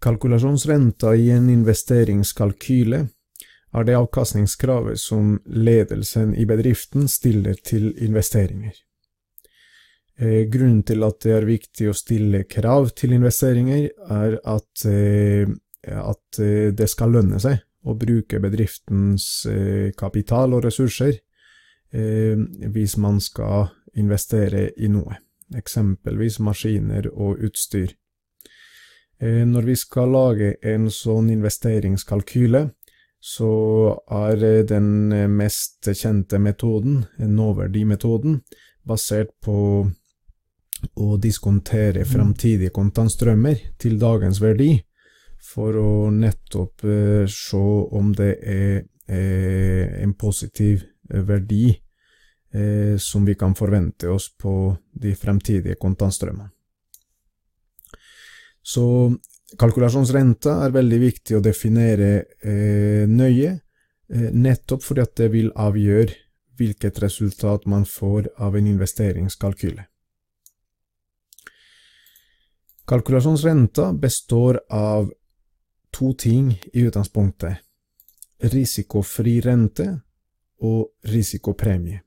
Kalkulasjonsrenta i en investeringskalkyle er det avkastningskravet som ledelsen i bedriften stiller til investeringer. Eh, grunnen til at det er viktig å stille krav til investeringer, er at, eh, at eh, det skal lønne seg å bruke bedriftens kapital og ressurser hvis man skal investere i noe, eksempelvis maskiner og utstyr. Når vi skal lage en sånn investeringskalkyle, så er den mest kjente metoden, nåverdimetoden, basert på å diskontere framtidige kontantstrømmer til dagens verdi, for å nettopp eh, se om det er eh, en positiv eh, verdi eh, som vi kan forvente oss på de fremtidige kontantstrømmene. Så kalkulasjonsrenta er veldig viktig å definere eh, nøye, eh, nettopp fordi at det vil avgjøre hvilket resultat man får av en investeringskalkyle. Kalkulasjonsrenta består av to ting i utgangspunktet. Risikofri rente og risikopremie.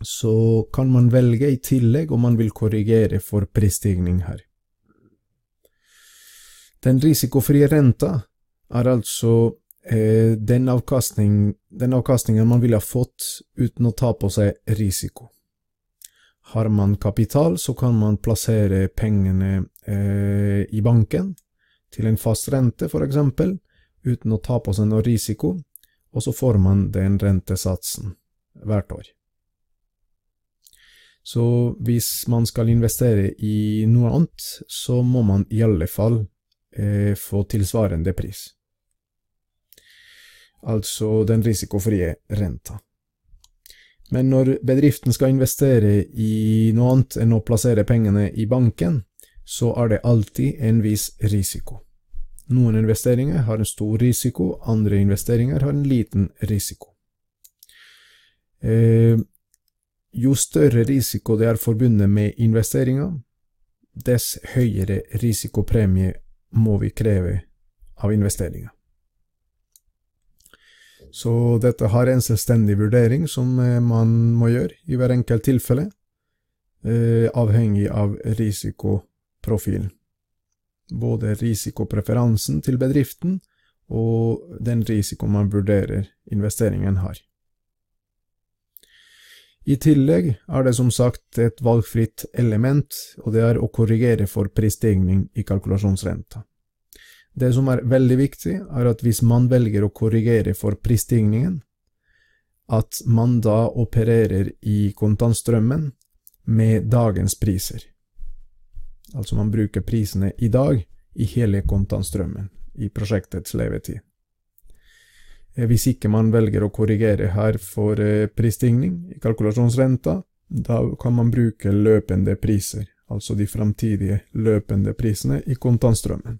Så kan man velge i tillegg om man vil korrigere for prisstigning her. Den risikofrie renta er altså eh, den, avkastning, den avkastningen man ville ha fått uten å ta på seg risiko. Har man kapital, så kan man plassere pengene eh, i banken til en fast rente, for eksempel, uten å ta på seg noe risiko, og så får man den rentesatsen hvert år. Så hvis man skal investere i noe annet, så må man i alle fall eh, få tilsvarende pris. Altså den risikofrie renta. Men når bedriften skal investere i noe annet enn å plassere pengene i banken, så er det alltid en viss risiko. Noen investeringer har en stor risiko, andre investeringer har en liten risiko. Eh, jo større risiko det er forbundet med investeringa, dess høyere risikopremie må vi kreve av investeringer. Så dette har en selvstendig vurdering som eh, man må gjøre i hver enkelt tilfelle, eh, avhengig av risikoprofilen. Både risikopreferansen til bedriften og den risiko man vurderer investeringen har. I tillegg er det som sagt et valgfritt element, og det er å korrigere for prisstigning i kalkulasjonsrenta. Det som er veldig viktig, er at hvis man velger å korrigere for prisstigningen, at man da opererer i kontantstrømmen med dagens priser. Altså man bruker prisene i dag i hele kontantstrømmen i prosjektets levetid. Eh, hvis ikke man velger å korrigere her for eh, prisstigning i kalkulasjonsrenta, da kan man bruke løpende priser, altså de framtidige løpende prisene i kontantstrømmen.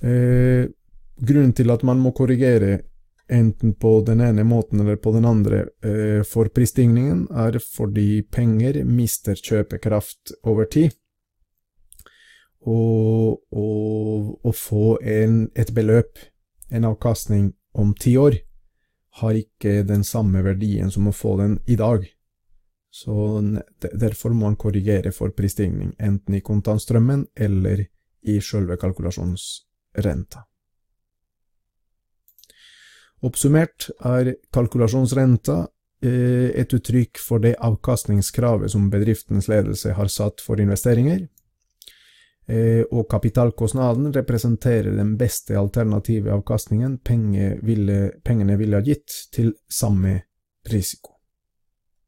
Eh, grunnen til at man må korrigere enten på den ene måten eller på den andre eh, for prisstigningen, er fordi penger mister kjøpekraft over tid. Og å få en, et beløp, en avkastning, om ti år, har ikke den samme verdien som å få den i dag. Så derfor må man korrigere for prisstigning, enten i kontantstrømmen eller i selve kalkulasjonsrenta. Oppsummert er kalkulasjonsrenta eh, et uttrykk for det avkastningskravet som bedriftens ledelse har satt for investeringer, og kapitalkostnaden representerer den beste alternative avkastningen pengene ville ha gitt til samme risiko.